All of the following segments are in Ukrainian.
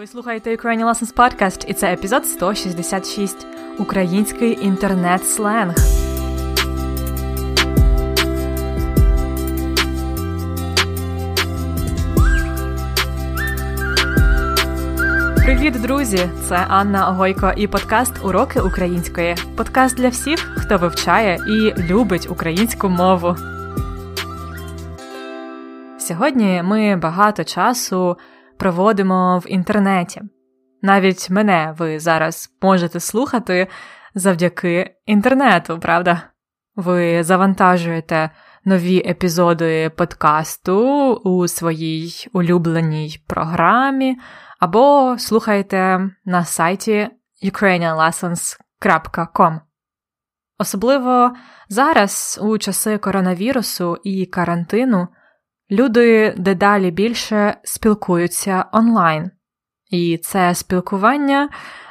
Ви слухаєте Ukrainian Lessons Podcast і це епізод 166 Український інтернет-сленг. Привіт, друзі! Це Анна Огойко і подкаст Уроки української. Подкаст для всіх, хто вивчає і любить українську мову. Сьогодні ми багато часу проводимо в інтернеті. Навіть мене ви зараз можете слухати завдяки інтернету, правда? Ви завантажуєте нові епізоди подкасту у своїй улюбленій програмі, або слухаєте на сайті ukrainianlessons.com. Особливо зараз, у часи коронавірусу і карантину, люди дедалі більше спілкуються онлайн, і це спілкування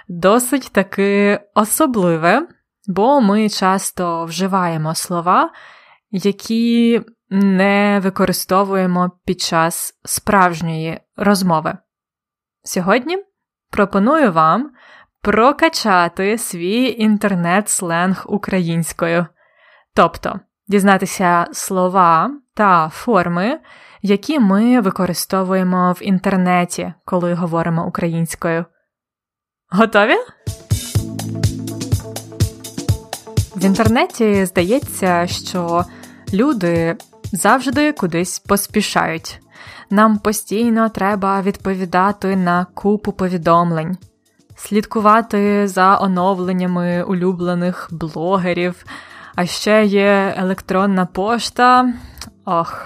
досить таки особливе, бо ми часто вживаємо слова, які не використовуємо під час справжньої розмови. Сьогодні пропоную вам прокачати свій інтернет-сленг українською, тобто дізнатися слова та форми, які ми використовуємо в інтернеті, коли говоримо українською. Готові? В інтернеті здається, що люди завжди кудись поспішають. Нам постійно треба відповідати на купу повідомлень, слідкувати за оновленнями улюблених блогерів, а ще є електронна пошта. Ох.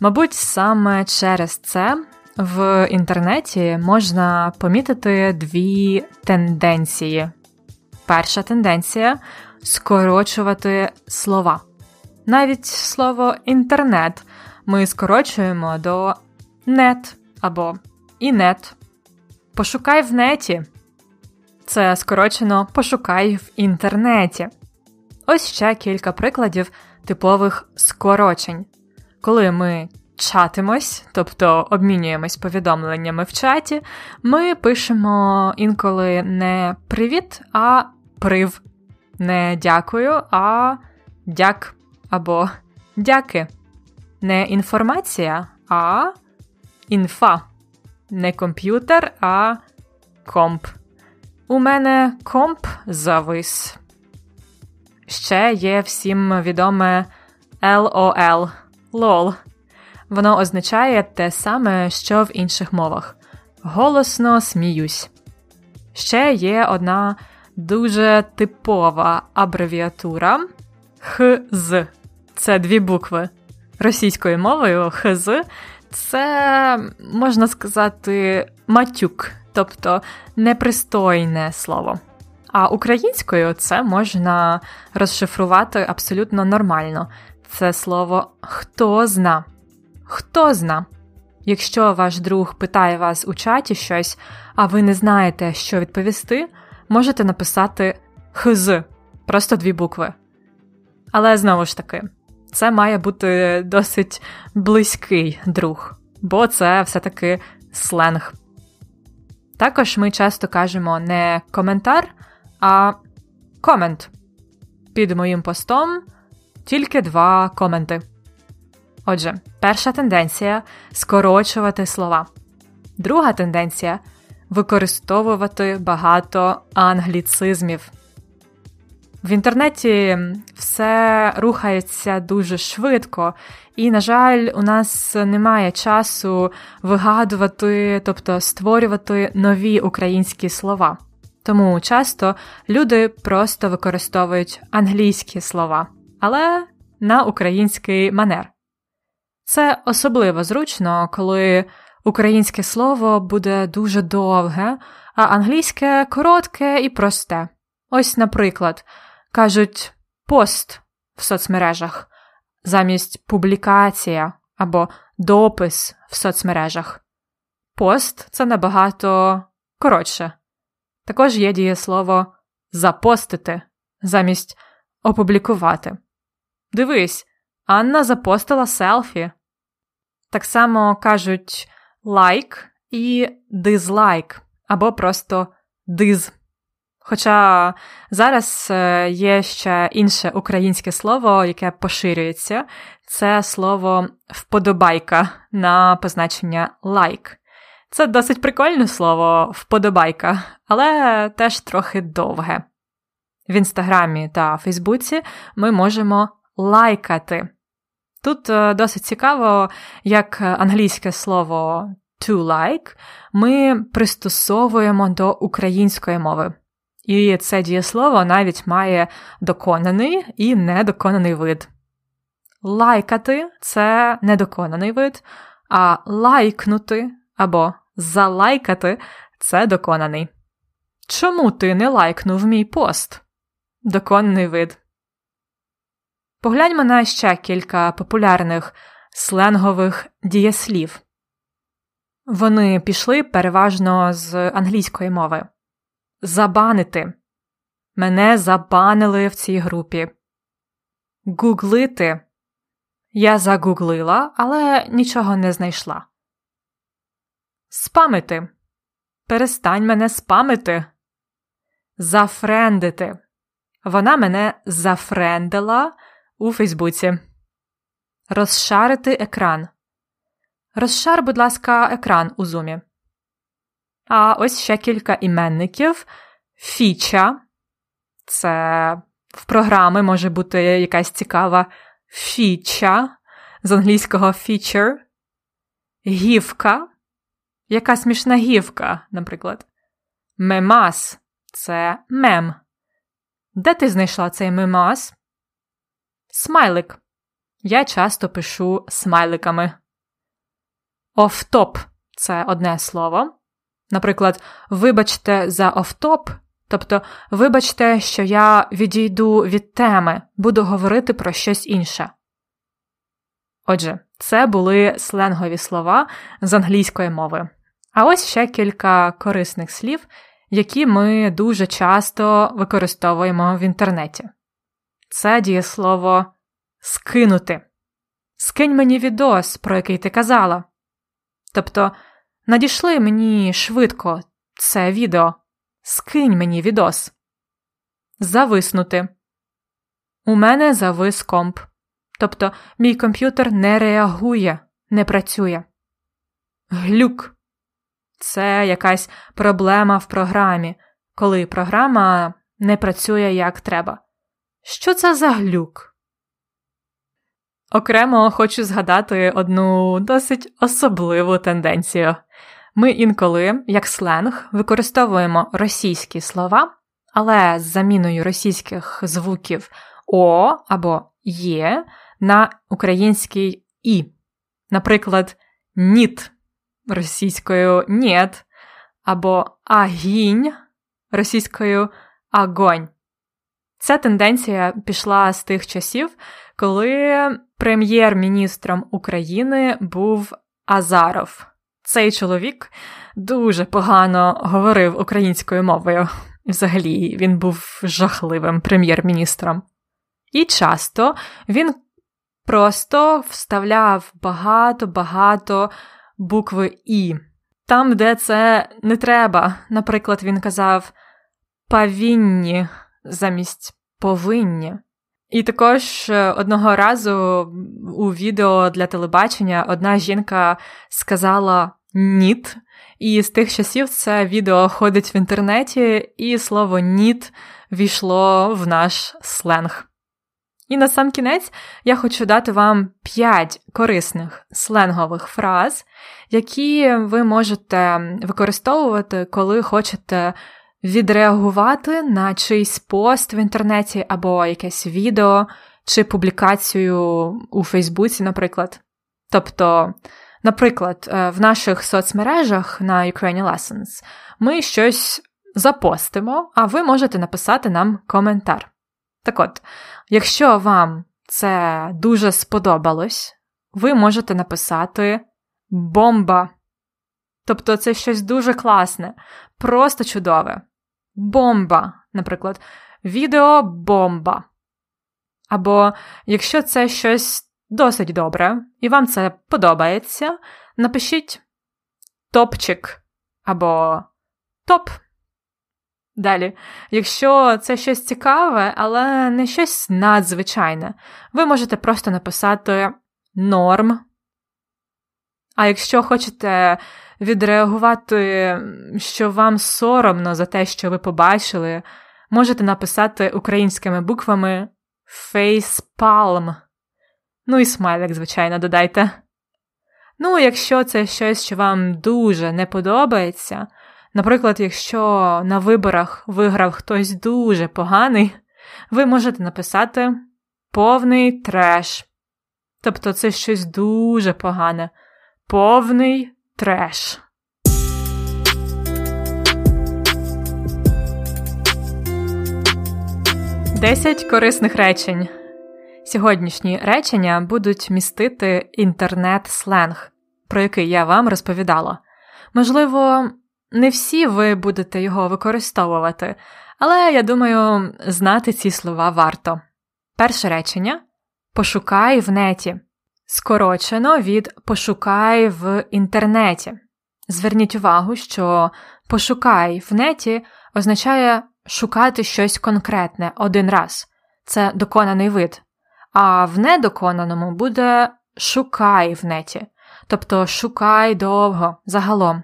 Мабуть, саме через це в інтернеті можна помітити дві тенденції. Перша тенденція скорочувати слова. Навіть слово інтернет ми скорочуємо до нет або інет. Пошукай в неті. Це скорочено пошукай в інтернеті. Ось ще кілька прикладів типових скорочень. Коли ми чатимось, тобто обмінюємось повідомленнями в чаті, ми пишемо інколи не привіт, а прив. Не дякую, а дяк або дяки. Не інформація, а інфа. Не комп'ютер, а комп. У мене комп завис. Ще є всім відоме LOL LOL. Воно означає те саме, що в інших мовах. Голосно сміюсь. Ще є одна дуже типова абревіатура ХЗ. Це дві букви. Російською мовою ХЗ це, можна сказати, матюк, тобто непристойне слово. А українською це можна розшифрувати абсолютно нормально. Це слово хто зна. Хто зна. Якщо ваш друг питає вас у чаті щось, а ви не знаєте, що відповісти, можете написати хз, просто дві букви. Але знову ж таки, це має бути досить близький друг, бо це все-таки сленг. Також ми часто кажемо не коментар, а комент. Під моїм постом тільки два коменти. Отже, перша тенденція скорочувати слова. Друга тенденція використовувати багато англіцизмів. В інтернеті все рухається дуже швидко, і, на жаль, у нас немає часу вигадувати, тобто створювати нові українські слова. Тому часто люди просто використовують англійські слова, але на український манер. Це особливо зручно, коли українське слово буде дуже довге, а англійське коротке і просте. Ось, наприклад, кажуть пост в соцмережах замість публікація або допис в соцмережах. Пост це набагато коротше. Також є дієслово запостити замість опублікувати. Дивись, Анна запостила селфі. Так само кажуть лайк і дизлайк або просто диз. Хоча зараз е, є ще інше українське слово, яке поширюється, це слово вподобайка на позначення лайк. Це досить прикольне слово вподобайка, але теж трохи довге. В інстаграмі та Фейсбуці ми можемо лайкати. Тут е, досить цікаво, як англійське слово to like ми пристосовуємо до української мови. І це дієслово навіть має доконаний і недоконаний вид. Лайкати це недоконаний вид, а лайкнути або залайкати це доконаний. Чому ти не лайкнув мій пост? Доконний вид. Погляньмо на ще кілька популярних сленгових дієслів. Вони пішли переважно з англійської мови. Забанити. Мене забанили в цій групі. Гуглити. Я загуглила, але нічого не знайшла. Спамити. Перестань мене спамити. Зафрендити. Вона мене зафрендила у Фейсбуці. Розшарити екран. Розшар, будь ласка, екран у зумі. А ось ще кілька іменників. Фіча. Це в програми може бути якась цікава фіча з англійського feature. Гівка. Яка смішна гівка, наприклад. Мемас це мем. Де ти знайшла цей мемас? Смайлик. Я часто пишу смайликами. Офтоп це одне слово. Наприклад, вибачте за офтоп, тобто, вибачте, що я відійду від теми, буду говорити про щось інше. Отже, це були сленгові слова з англійської мови. А ось ще кілька корисних слів, які ми дуже часто використовуємо в інтернеті. Це дієслово скинути. Скинь мені відос, про який ти казала. Тобто, надійшли мені швидко це відео, скинь мені відос. Зависнути. У мене завис комп. Тобто, мій комп'ютер не реагує, не працює. Глюк. Це якась проблема в програмі, коли програма не працює як треба. Що це за глюк? Окремо хочу згадати одну досить особливу тенденцію. Ми інколи, як сленг, використовуємо російські слова, але з заміною російських звуків О або Є на український І. Наприклад, ніт російською «нєт» або агінь російською агонь. Ця тенденція пішла з тих часів, коли прем'єр-міністром України був Азаров. Цей чоловік дуже погано говорив українською мовою. Взагалі, він був жахливим прем'єр-міністром. І часто він просто вставляв багато-багато букви І. Там, де це не треба. Наприклад, він казав павінні замість повинні. І також е, одного разу у відео для телебачення одна жінка сказала ніт, і з тих часів це відео ходить в інтернеті, і слово ніт війшло в наш сленг. І на сам кінець я хочу дати вам 5 корисних сленгових фраз, які ви можете використовувати, коли хочете відреагувати на чийсь пост в інтернеті або якесь відео чи публікацію у Фейсбуці, наприклад. Тобто, наприклад, е, в наших соцмережах на Ukrainian Lessons ми щось запостимо, а ви можете написати нам коментар. Так от, якщо вам це дуже сподобалось, ви можете написати бомба. Тобто це щось дуже класне, просто чудове. Бомба, наприклад, відеобомба. Або якщо це щось досить добре, і вам це подобається, напишіть топчик або топ. Далі, якщо це щось цікаве, але не щось надзвичайне, ви можете просто написати норм. А якщо хочете відреагувати, що вам соромно за те, що ви побачили, можете написати українськими буквами facepalm. Ну і смайлик, звичайно, додайте. Ну, якщо це щось, що вам дуже не подобається, наприклад, якщо на виборах виграв хтось дуже поганий, ви можете написати повний треш. Тобто це щось дуже погане, повний треш. Десять корисних речень. Сьогоднішні речення будуть містити інтернет-сленг, про який я вам розповідала. Можливо, не всі ви будете його використовувати, але я думаю, знати ці слова варто. Перше речення пошукай в неті. Скорочено від пошукай в інтернеті. Зверніть увагу, що пошукай в неті означає шукати щось конкретне один раз. Це доконаний вид а в недоконаному буде шукай в неті, тобто шукай довго загалом.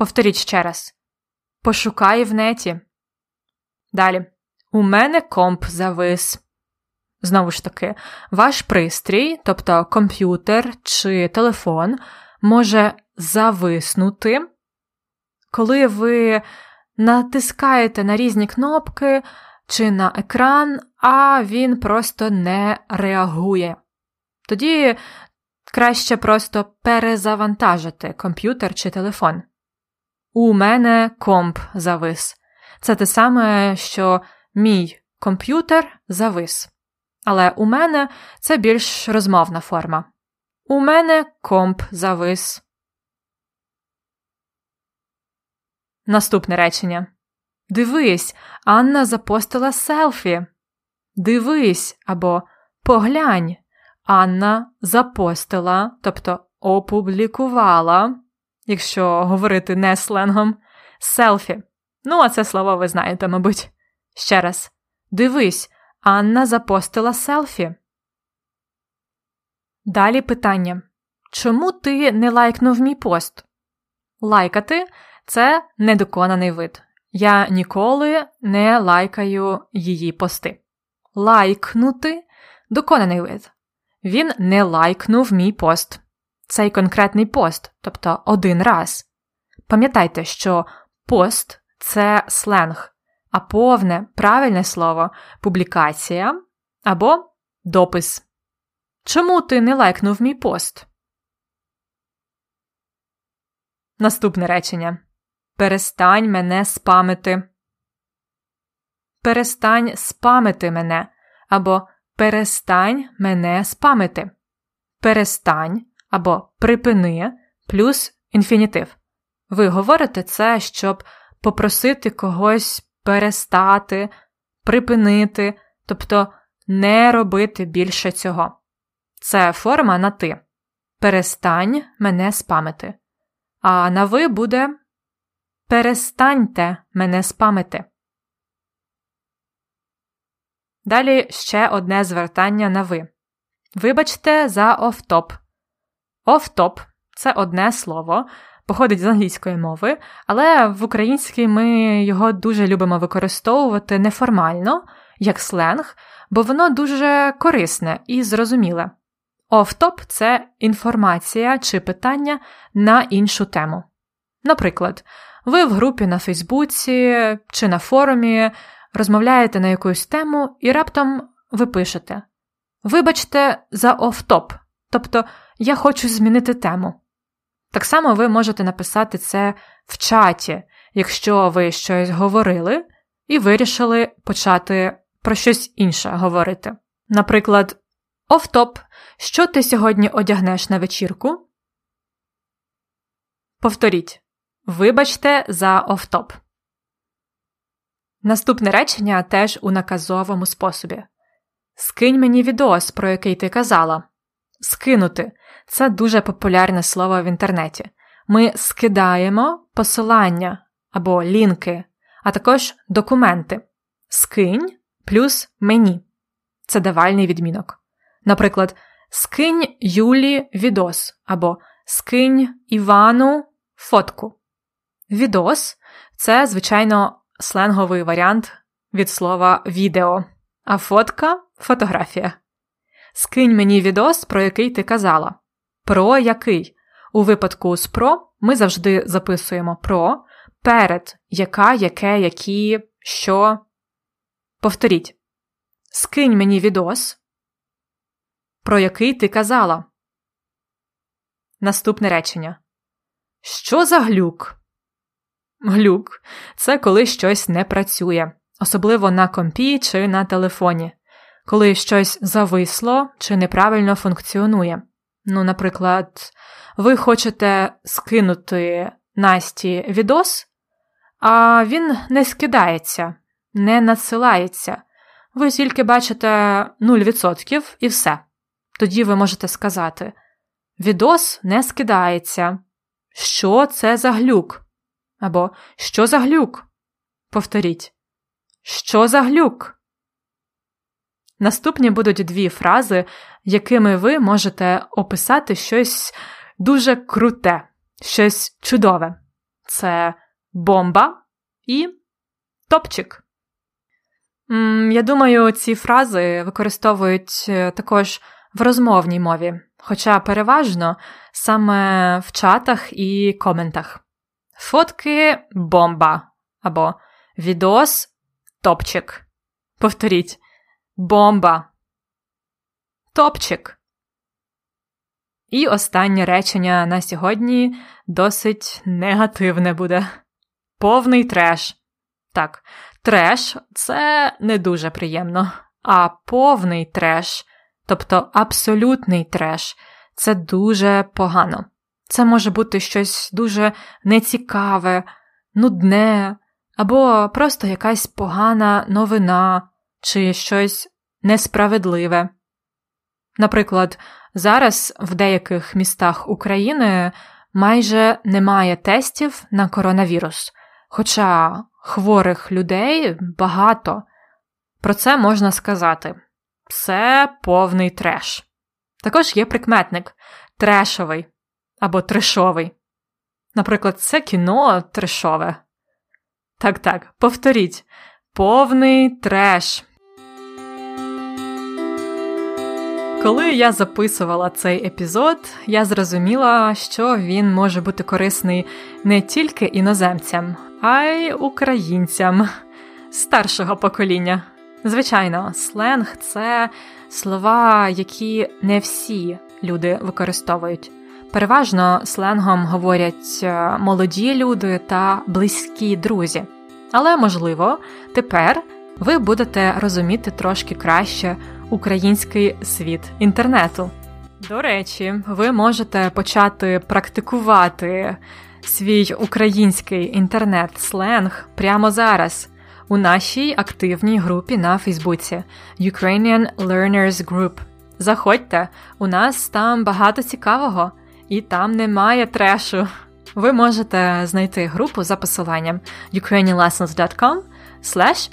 Повторіть ще раз. Пошукай в неті. Далі. У мене комп завис. Знову ж таки, ваш пристрій, тобто комп'ютер чи телефон, може зависнути, коли ви натискаєте на різні кнопки чи на екран, а він просто не реагує. Тоді краще просто перезавантажити комп'ютер чи телефон. У мене комп завис. Це те саме, що мій комп'ютер завис. Але у мене це більш розмовна форма. У мене комп завис. Наступне речення. Дивись, Анна запостила селфі. Дивись або поглянь. Анна запостила, тобто опублікувала, якщо говорити не сленгом, селфі. Ну, а це слово ви знаєте, мабуть. Ще раз. Дивись, Анна запостила селфі. Далі питання. Чому ти не лайкнув мій пост? Лайкати це недоконаний вид. Я ніколи не лайкаю її пости. Лайкнути доконаний вид. Він не лайкнув мій пост. Цей конкретний пост, тобто один раз. Пам'ятайте, що пост це сленг, а повне правильне слово публікація або допис. Чому ти не лайкнув мій пост? Наступне речення. Перестань мене спамити. Перестань спамити мене або перестань мене спамити. Перестань або припини плюс інфінітив. Ви говорите це, щоб попросити когось перестати, припинити, тобто не робити більше цього. Це форма на ти. Перестань мене спамити. А на ви буде Перестаньте мене спамити. Далі ще одне звертання на ви. Вибачте за офтоп. Офтоп це одне слово, походить з англійської мови, але в українській ми його дуже любимо використовувати неформально, як сленг, бо воно дуже корисне і зрозуміле. Офтоп це інформація чи питання на іншу тему. Наприклад, ви в групі на Фейсбуці чи на форумі розмовляєте на якусь тему і раптом ви пишете Вибачте, за офтоп, тобто я хочу змінити тему. Так само ви можете написати це в чаті, якщо ви щось говорили і вирішили почати про щось інше говорити. Наприклад, офтоп, що ти сьогодні одягнеш на вечірку? Повторіть. Вибачте за офтоп. Наступне речення теж у наказовому способі. Скинь мені відос, про який ти казала. Скинути це дуже популярне слово в інтернеті. ми скидаємо посилання або лінки, а також документи. Скинь плюс мені. Це давальний відмінок. Наприклад, скинь Юлі відос або скинь Івану фотку. Відос це, звичайно, сленговий варіант від слова відео, а фотка фотографія. Скинь мені відос, про який ти казала. Про який? У випадку з про ми завжди записуємо про перед яка, яке, які, що. Повторіть. Скинь мені відос, про який ти казала. Наступне речення. Що за глюк? Глюк це коли щось не працює, особливо на компі чи на телефоні, коли щось зависло чи неправильно функціонує. Ну, наприклад, ви хочете скинути Насті відос, а він не скидається, не надсилається. Ви тільки бачите 0% і все. Тоді ви можете сказати: Відос не скидається. Що це за глюк? Або Що за глюк? Повторіть. Що за глюк? Наступні будуть дві фрази, якими ви можете описати щось дуже круте, щось чудове. Це бомба і топчик. Я думаю, ці фрази використовують е, також в розмовній мові, хоча переважно саме в чатах і коментах. Фотки бомба або відос топчик. Повторіть бомба. Топчик. І останнє речення на сьогодні досить негативне буде. Повний треш. Так, треш це не дуже приємно, а повний треш, тобто абсолютний треш, це дуже погано. Це може бути щось дуже нецікаве, нудне, або просто якась погана новина чи щось несправедливе. Наприклад, зараз в деяких містах України майже немає тестів на коронавірус, хоча хворих людей багато. Про це можна сказати. Це повний треш. Також є прикметник трешовий або трешовий. Наприклад, це кіно трешове. Так так, повторіть повний треш. Коли я записувала цей епізод, я зрозуміла, що він може бути корисний не тільки іноземцям, а й українцям старшого покоління. Звичайно, сленг це слова, які не всі люди використовують. Переважно сленгом говорять е, молоді люди та близькі друзі. Але, можливо, тепер ви будете розуміти трошки краще український світ інтернету. До речі, ви можете почати практикувати свій український інтернет-сленг прямо зараз у нашій активній групі на Фейсбуці Ukrainian Learners Group. Заходьте, у нас там багато цікавого, і там немає трешу. Ви можете знайти групу за посиланням ukrainianlessons.com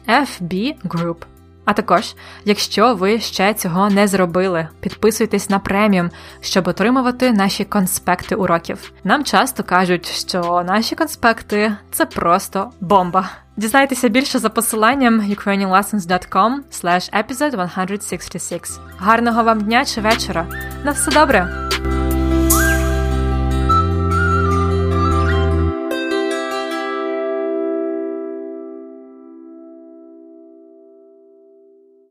fbgroup. А також, якщо ви ще цього не зробили, підписуйтесь на преміум, щоб отримувати наші конспекти уроків. Нам часто кажуть, що наші конспекти це просто бомба. Дізнайтеся більше за посиланням ukrainianlessons.com episode 166. Гарного вам дня чи вечора. На все добре!